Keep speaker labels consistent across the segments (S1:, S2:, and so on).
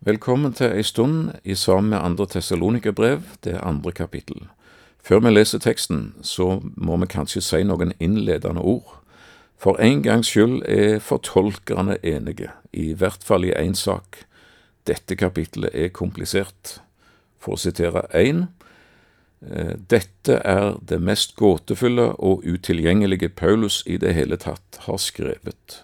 S1: Velkommen til ei stund i sammen med andre Tessalonikerbrev, det andre kapittel. Før vi leser teksten, så må vi kanskje si noen innledende ord. For en gangs skyld er fortolkerne enige, i hvert fall i én sak. Dette kapittelet er komplisert. For å sitere én, dette er det mest gåtefulle og utilgjengelige Paulus i det hele tatt har skrevet.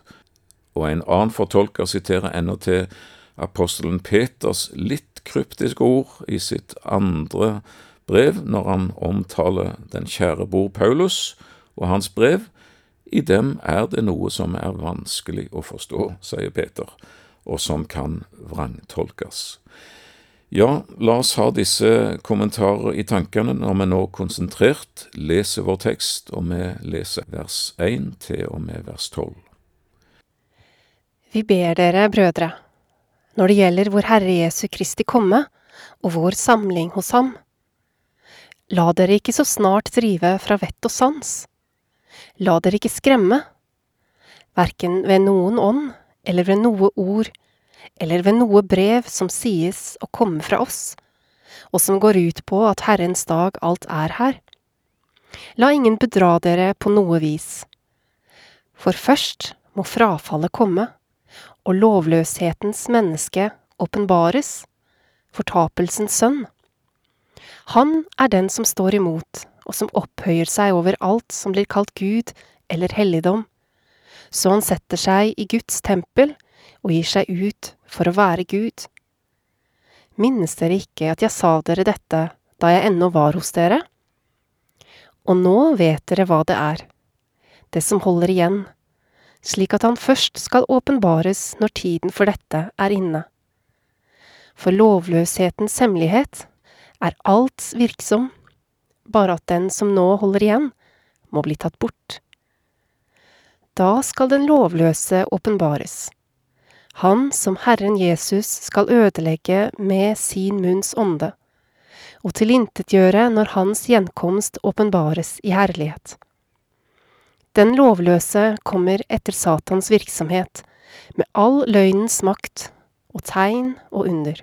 S1: Og en annen fortolker siterer endatil apostelen Peters litt kryptiske ord i sitt andre brev, når han omtaler den kjære bror Paulus og hans brev. I dem er det noe som er vanskelig å forstå, sier Peter, og som kan vrangtolkes. Ja, la oss ha disse kommentarer i tankene når vi nå konsentrert leser vår tekst, og vi leser vers 1 til og med vers 12.
S2: Vi ber dere, brødre, når det gjelder vår Herre Jesu Kristi komme og vår samling hos Ham. La dere ikke så snart drive fra vett og sans. La dere ikke skremme, verken ved noen ånd eller ved noe ord eller ved noe brev som sies å komme fra oss, og som går ut på at Herrens dag alt er her. La ingen bedra dere på noe vis. For først må frafallet komme og lovløshetens menneske åpenbares, fortapelsens sønn. Han er den som står imot, og som opphøyer seg over alt som blir kalt Gud eller helligdom, så han setter seg i Guds tempel og gir seg ut for å være Gud. Minnes dere ikke at jeg sa dere dette da jeg ennå var hos dere? Og nå vet dere hva det er, det som holder igjen, slik at han først skal åpenbares når tiden for dette er inne. For lovløshetens hemmelighet er alt virksom, bare at den som nå holder igjen, må bli tatt bort. Da skal den lovløse åpenbares, han som Herren Jesus skal ødelegge med sin munns ånde, og tilintetgjøre når hans gjenkomst åpenbares i herlighet. Den lovløse kommer etter Satans virksomhet, med all løgnens makt og tegn og under.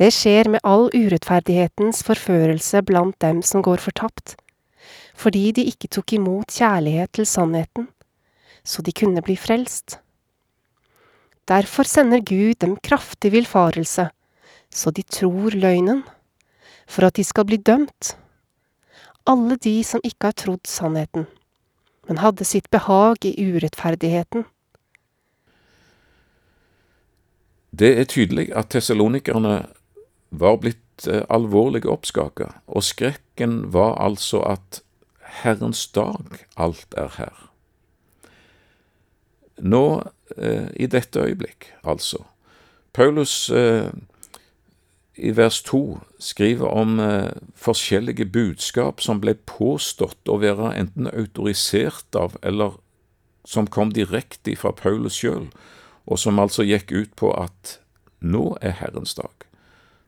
S2: Det skjer med all urettferdighetens forførelse blant dem som går fortapt, fordi de ikke tok imot kjærlighet til sannheten, så de kunne bli frelst. Derfor sender Gud dem kraftig villfarelse, så de tror løgnen, for at de skal bli dømt, alle de som ikke har trodd sannheten men hadde sitt behag i urettferdigheten.
S1: Det er tydelig at tessalonikerne var blitt eh, alvorlig oppskaka, og skrekken var altså at Herrens dag, alt er her. Nå, eh, i dette øyeblikk, altså. Paulus eh, i vers to skriver om eh, forskjellige budskap som ble påstått å være enten autorisert av eller som kom direkte fra Paulus sjøl, og som altså gikk ut på at nå er Herrens dag.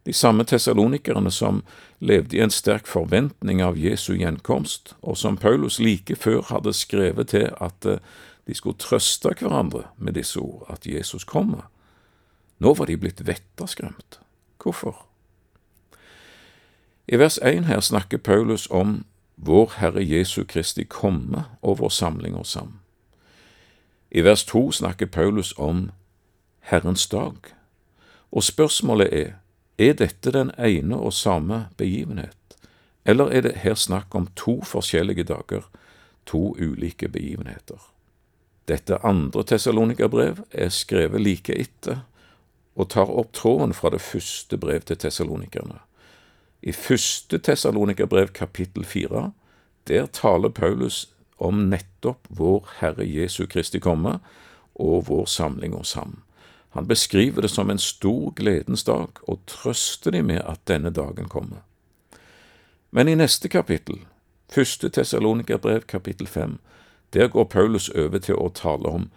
S1: De samme tessalonikerne som levde i en sterk forventning av Jesu gjenkomst, og som Paulus like før hadde skrevet til at eh, de skulle trøste hverandre med disse ord, at Jesus kommer. Nå var de blitt vetterskremt. Hvorfor? I vers 1 her snakker Paulus om vår Herre Jesu Kristi komme og vår samling hos ham. I vers 2 snakker Paulus om Herrens dag, og spørsmålet er, er dette den ene og samme begivenhet, eller er det her snakk om to forskjellige dager, to ulike begivenheter? Dette andre Tessalonikerbrev er skrevet like etter og tar opp tråden fra det første brev til tessalonikerne. I første Tessalonikerbrev kapittel fire, der taler Paulus om nettopp vår Herre Jesu Kristi komme og vår samling hos ham. Han beskriver det som en stor gledens dag og trøster de med at denne dagen kommer. Men i neste kapittel, første Tessalonikerbrev kapittel fem, der går Paulus over til å tale om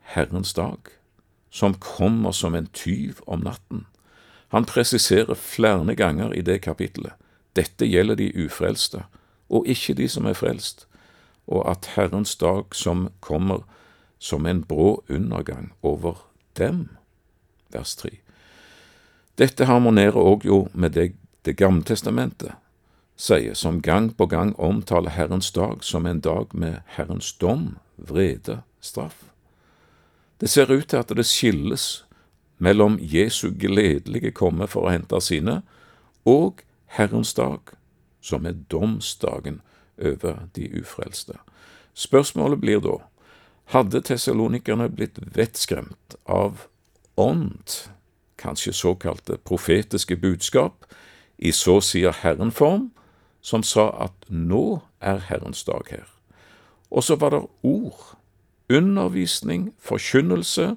S1: Herrens dag som kommer som en tyv om natten. Han presiserer flere ganger i det kapittelet dette gjelder de ufrelste, og ikke de som er frelst, og at Herrens dag som kommer som en brå undergang over dem. Vers 3. Dette harmonerer òg jo med det Det gamle testamentet sier, som gang på gang omtaler Herrens dag som en dag med Herrens dom, vrede, straff. Det ser ut til at det skilles mellom Jesu gledelige komme for å hente sine, og Herrens dag, som er domsdagen over de ufrelste. Spørsmålet blir da, hadde tessalonikerne blitt vettskremt av ånd, kanskje såkalte profetiske budskap, i så sier Herren-form, som sa at nå er Herrens dag her. Og så var det ord, undervisning, forkynnelse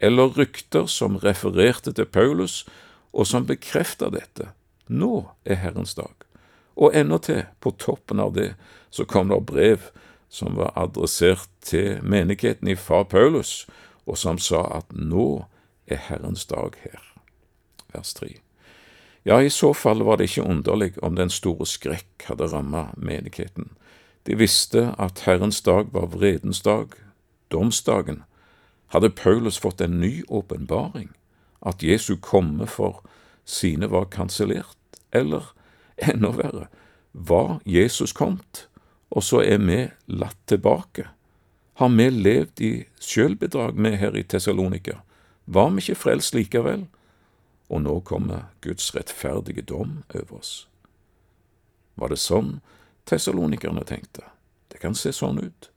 S1: eller rykter som refererte til Paulus, og som bekrefter dette. Nå er Herrens dag. Og til, på toppen av det, så kom det brev som var adressert til menigheten i far Paulus, og som sa at nå er Herrens dag her. Vers 3. Ja, i så fall var det ikke underlig om den store skrekk hadde rammet menigheten. De visste at Herrens dag var vredens dag, domsdagen. Hadde Paulus fått en ny åpenbaring, at Jesu komme for sine var kansellert, eller enda verre, var Jesus kommet, og så er vi latt tilbake? Har vi levd i sjølbedrag, vi her i Tessalonika? Var vi ikke frelst likevel? Og nå kommer Guds rettferdige dom over oss. Var det sånn tessalonikerne tenkte? Det kan se sånn ut.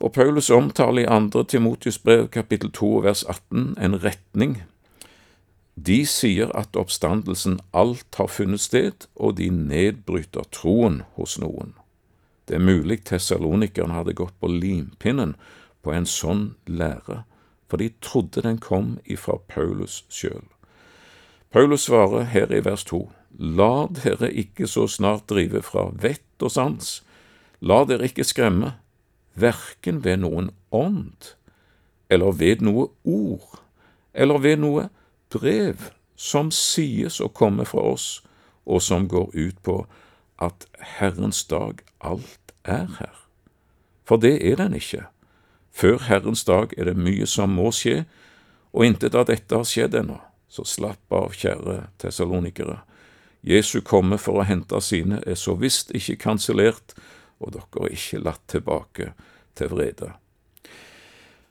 S1: Og Paulus omtaler i andre Timotius brev kapittel 2 vers 18 en retning de sier at oppstandelsen alt har funnet sted, og de nedbryter troen hos noen. Det er mulig tessalonikerne hadde gått på limpinnen på en sånn lære, for de trodde den kom ifra Paulus sjøl. Paulus svarer her i vers to, La dere ikke så snart drive fra vett og sans, la dere ikke skremme, verken ved noen ånd, eller ved noe ord, eller ved noe brev som sies å komme fra oss, og som går ut på at Herrens dag alt er her. For det er den ikke. Før Herrens dag er det mye som må skje, og intet av dette har skjedd ennå. Så slapp av, kjære tessalonikere. Jesu komme for å hente sine er så visst ikke kansellert, og dere er ikke latt tilbake til vrede.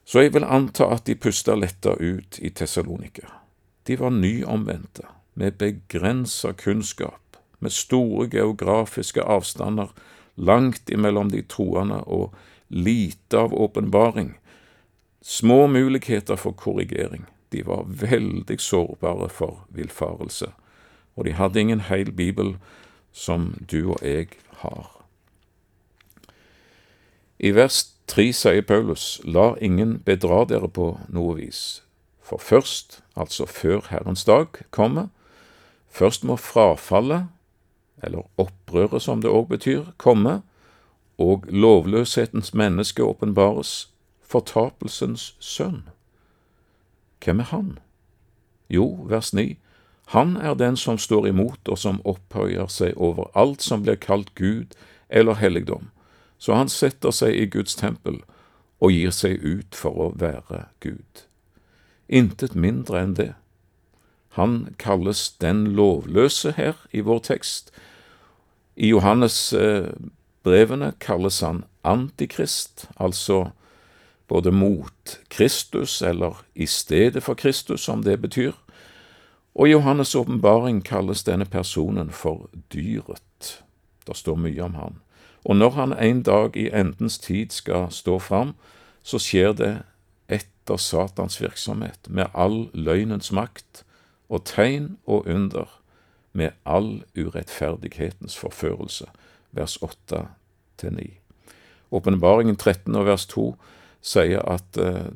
S1: Så jeg vil anta at de pusta letta ut i Tessalonika. De var nyomvendte, med begrensa kunnskap, med store geografiske avstander langt imellom de troende og lite av åpenbaring, små muligheter for korrigering. De var veldig sårbare for villfarelse, og de hadde ingen heil bibel som du og jeg har. I vers tre sier Paulus, la ingen bedra dere på noe vis. For først, altså før Herrens dag kommer, først må frafallet, eller opprøret som det òg betyr, komme, og lovløshetens menneske åpenbares, fortapelsens sønn. Hvem er han? Jo, vers 9, han er den som står imot og som opphøyer seg over alt som blir kalt Gud eller helligdom, så han setter seg i Guds tempel og gir seg ut for å være Gud. Intet mindre enn det. Han kalles den lovløse her i vår tekst. I Johannes eh, kalles han antikrist, altså både mot Kristus eller i stedet for Kristus, som det betyr. Og i Johannes' åpenbaring kalles denne personen for dyret. Det står mye om han. Og når han en dag i endens tid skal stå fram, så skjer det etter Satans virksomhet med all løgnens makt og tegn og under med all urettferdighetens forførelse. Vers 8-9. Åpenbaringen 13 og vers 2 sier at uh,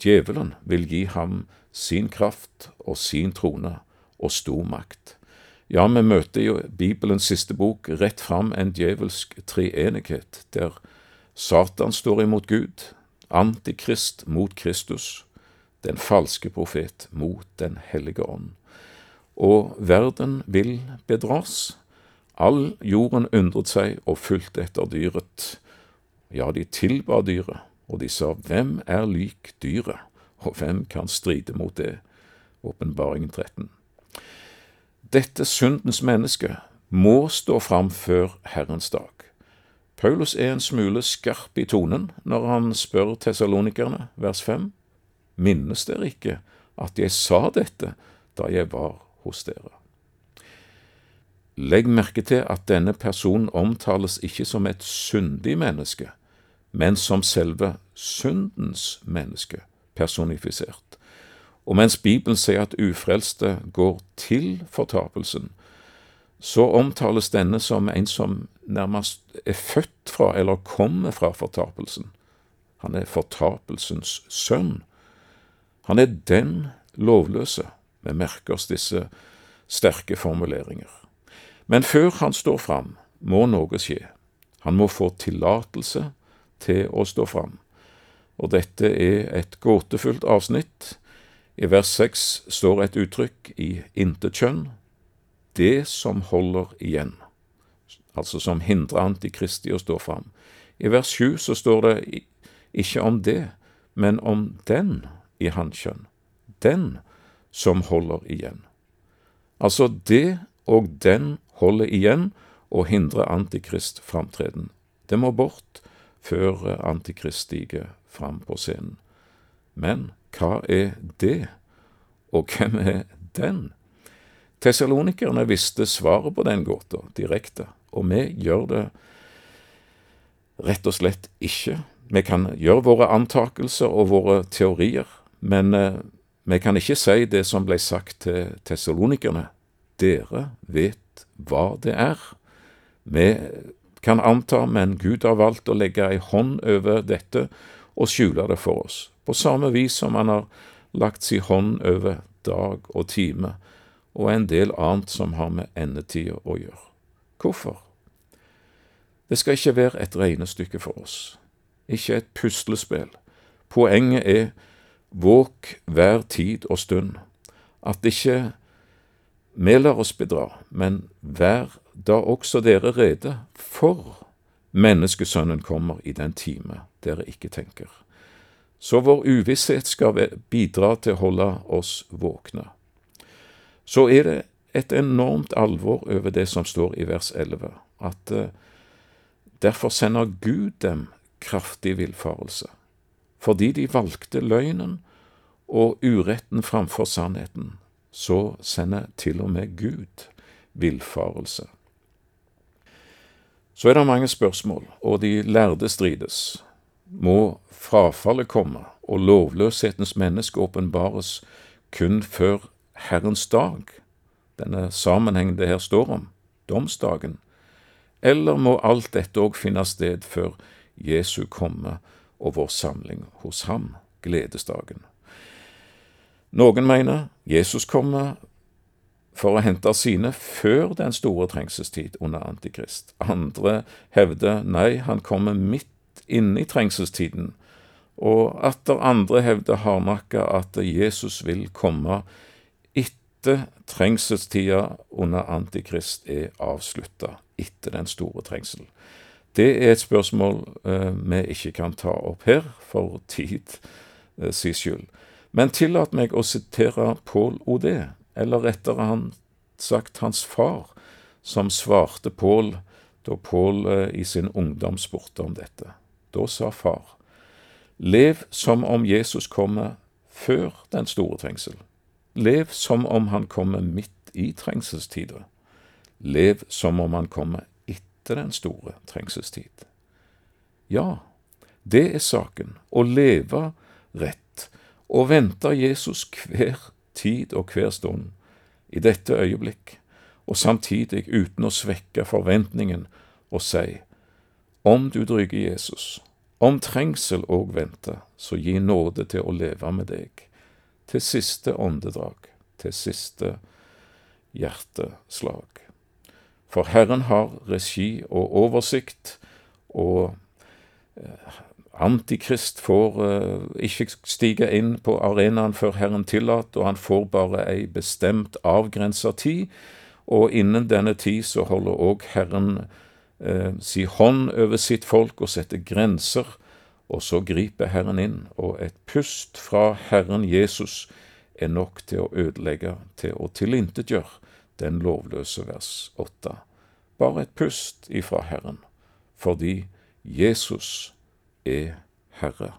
S1: djevelen vil gi ham sin kraft og sin trone og stor makt. Ja, vi møter jo Bibelens siste bok rett fram en djevelsk treenighet, der Satan står imot Gud, Antikrist mot Kristus, den falske profet mot Den hellige ånd. Og verden vil bedras. All jorden undret seg og fulgte etter dyret. Ja, de tilba dyret, og de sa, Hvem er lik dyret, og hvem kan stride mot det? Åpenbaringen 13. Dette syndens menneske må stå fram før Herrens dag. Paulus er en smule skarp i tonen når han spør tesalonikerne, vers 5. Minnes dere ikke at jeg sa dette da jeg var hos dere? Legg merke til at denne personen omtales ikke som et syndig menneske, men som selve syndens menneske, personifisert. Og mens Bibelen sier at ufrelste går til fortapelsen, så omtales denne som en som nærmest er født fra eller kommer fra fortapelsen. Han er fortapelsens sønn. Han er den lovløse. Vi merker oss disse sterke formuleringer. Men før han står fram, må noe skje. Han må få tillatelse til å stå fram. Og dette er et gåtefullt avsnitt. I vers seks står et uttrykk i intetkjønn, det som holder igjen, altså som hindrer Antikristi å stå fram. I vers sju så står det ikke om det, men om den i hannkjønn, den som holder igjen. Altså det og den holder igjen og hindrer Antikrist framtreden. Det må bort før Antikrist stiger fram på scenen. Men hva er det, og hvem er den? Tessalonikerne visste svaret på den gåta direkte, og vi gjør det rett og slett ikke. Vi kan gjøre våre antakelser og våre teorier, men eh, vi kan ikke si det som ble sagt til tessalonikerne. Dere vet hva det er. Vi kan anta, men Gud har valgt å legge ei hånd over dette og skjule det for oss, på samme vis som han har lagt si hånd over dag og time og en del annet som har med endetida å gjøre. Hvorfor? Det skal ikke være et regnestykke for oss, ikke et puslespill. Poenget er våk hver tid og stund, at ikke vi lar oss bedra, men vær da også dere rede, for menneskesønnen kommer i den time dere ikke tenker. Så vår uvisshet skal bidra til å holde oss våkne. Så er det et enormt alvor over det som står i vers 11, at uh, derfor sender Gud dem kraftig villfarelse, fordi de valgte løgnen og uretten framfor sannheten, så sender til og med Gud villfarelse. Så er det mange spørsmål, og de lærde strides. Må frafallet komme og lovløshetens menneske åpenbares kun før Herrens dag, denne sammenhengen det her står om, domsdagen, eller må alt dette òg finne sted før Jesu komme og vår samling hos ham, gledesdagen? Noen mener Jesus kommer for å hente sine før den store trengselstid under Antikrist. Andre hevder nei, han kommer midt inne i trengselstiden, og atter andre hevder hardnakka at Jesus vil komme etter trengselstida under Antikrist er avslutta, etter den store trengsel. Det er et spørsmål eh, vi ikke kan ta opp her, for tid eh, si skyld. Men tillat meg å sitere Paul Odé, eller rettere han sagt hans far, som svarte Pål da Paul eh, i sin ungdom spurte om dette. Da sa far, lev som om Jesus kommer før den store trengsel. Lev som om han kommer midt i trengselstider. Lev som om han kommer etter den store trengselstid. Ja, det er saken, å leve rett og vente Jesus hver tid og hver stund, i dette øyeblikk, og samtidig uten å svekke forventningen og si, om du dryger Jesus, om trengsel òg venter, så gi nåde til å leve med deg, til siste åndedrag, til siste hjerteslag. For Herren har regi og oversikt, og eh, Antikrist får uh, ikke stige inn på arenaen før Herren tillater, og han får bare ei bestemt, avgrensa tid, og innen denne tid så holder òg Herren uh, si hånd over sitt folk og setter grenser, og så griper Herren inn, og et pust fra Herren Jesus er nok til å ødelegge, til å tilintetgjøre den lovløse vers åtte. Bare et pust ifra Herren, fordi Jesus er Herre.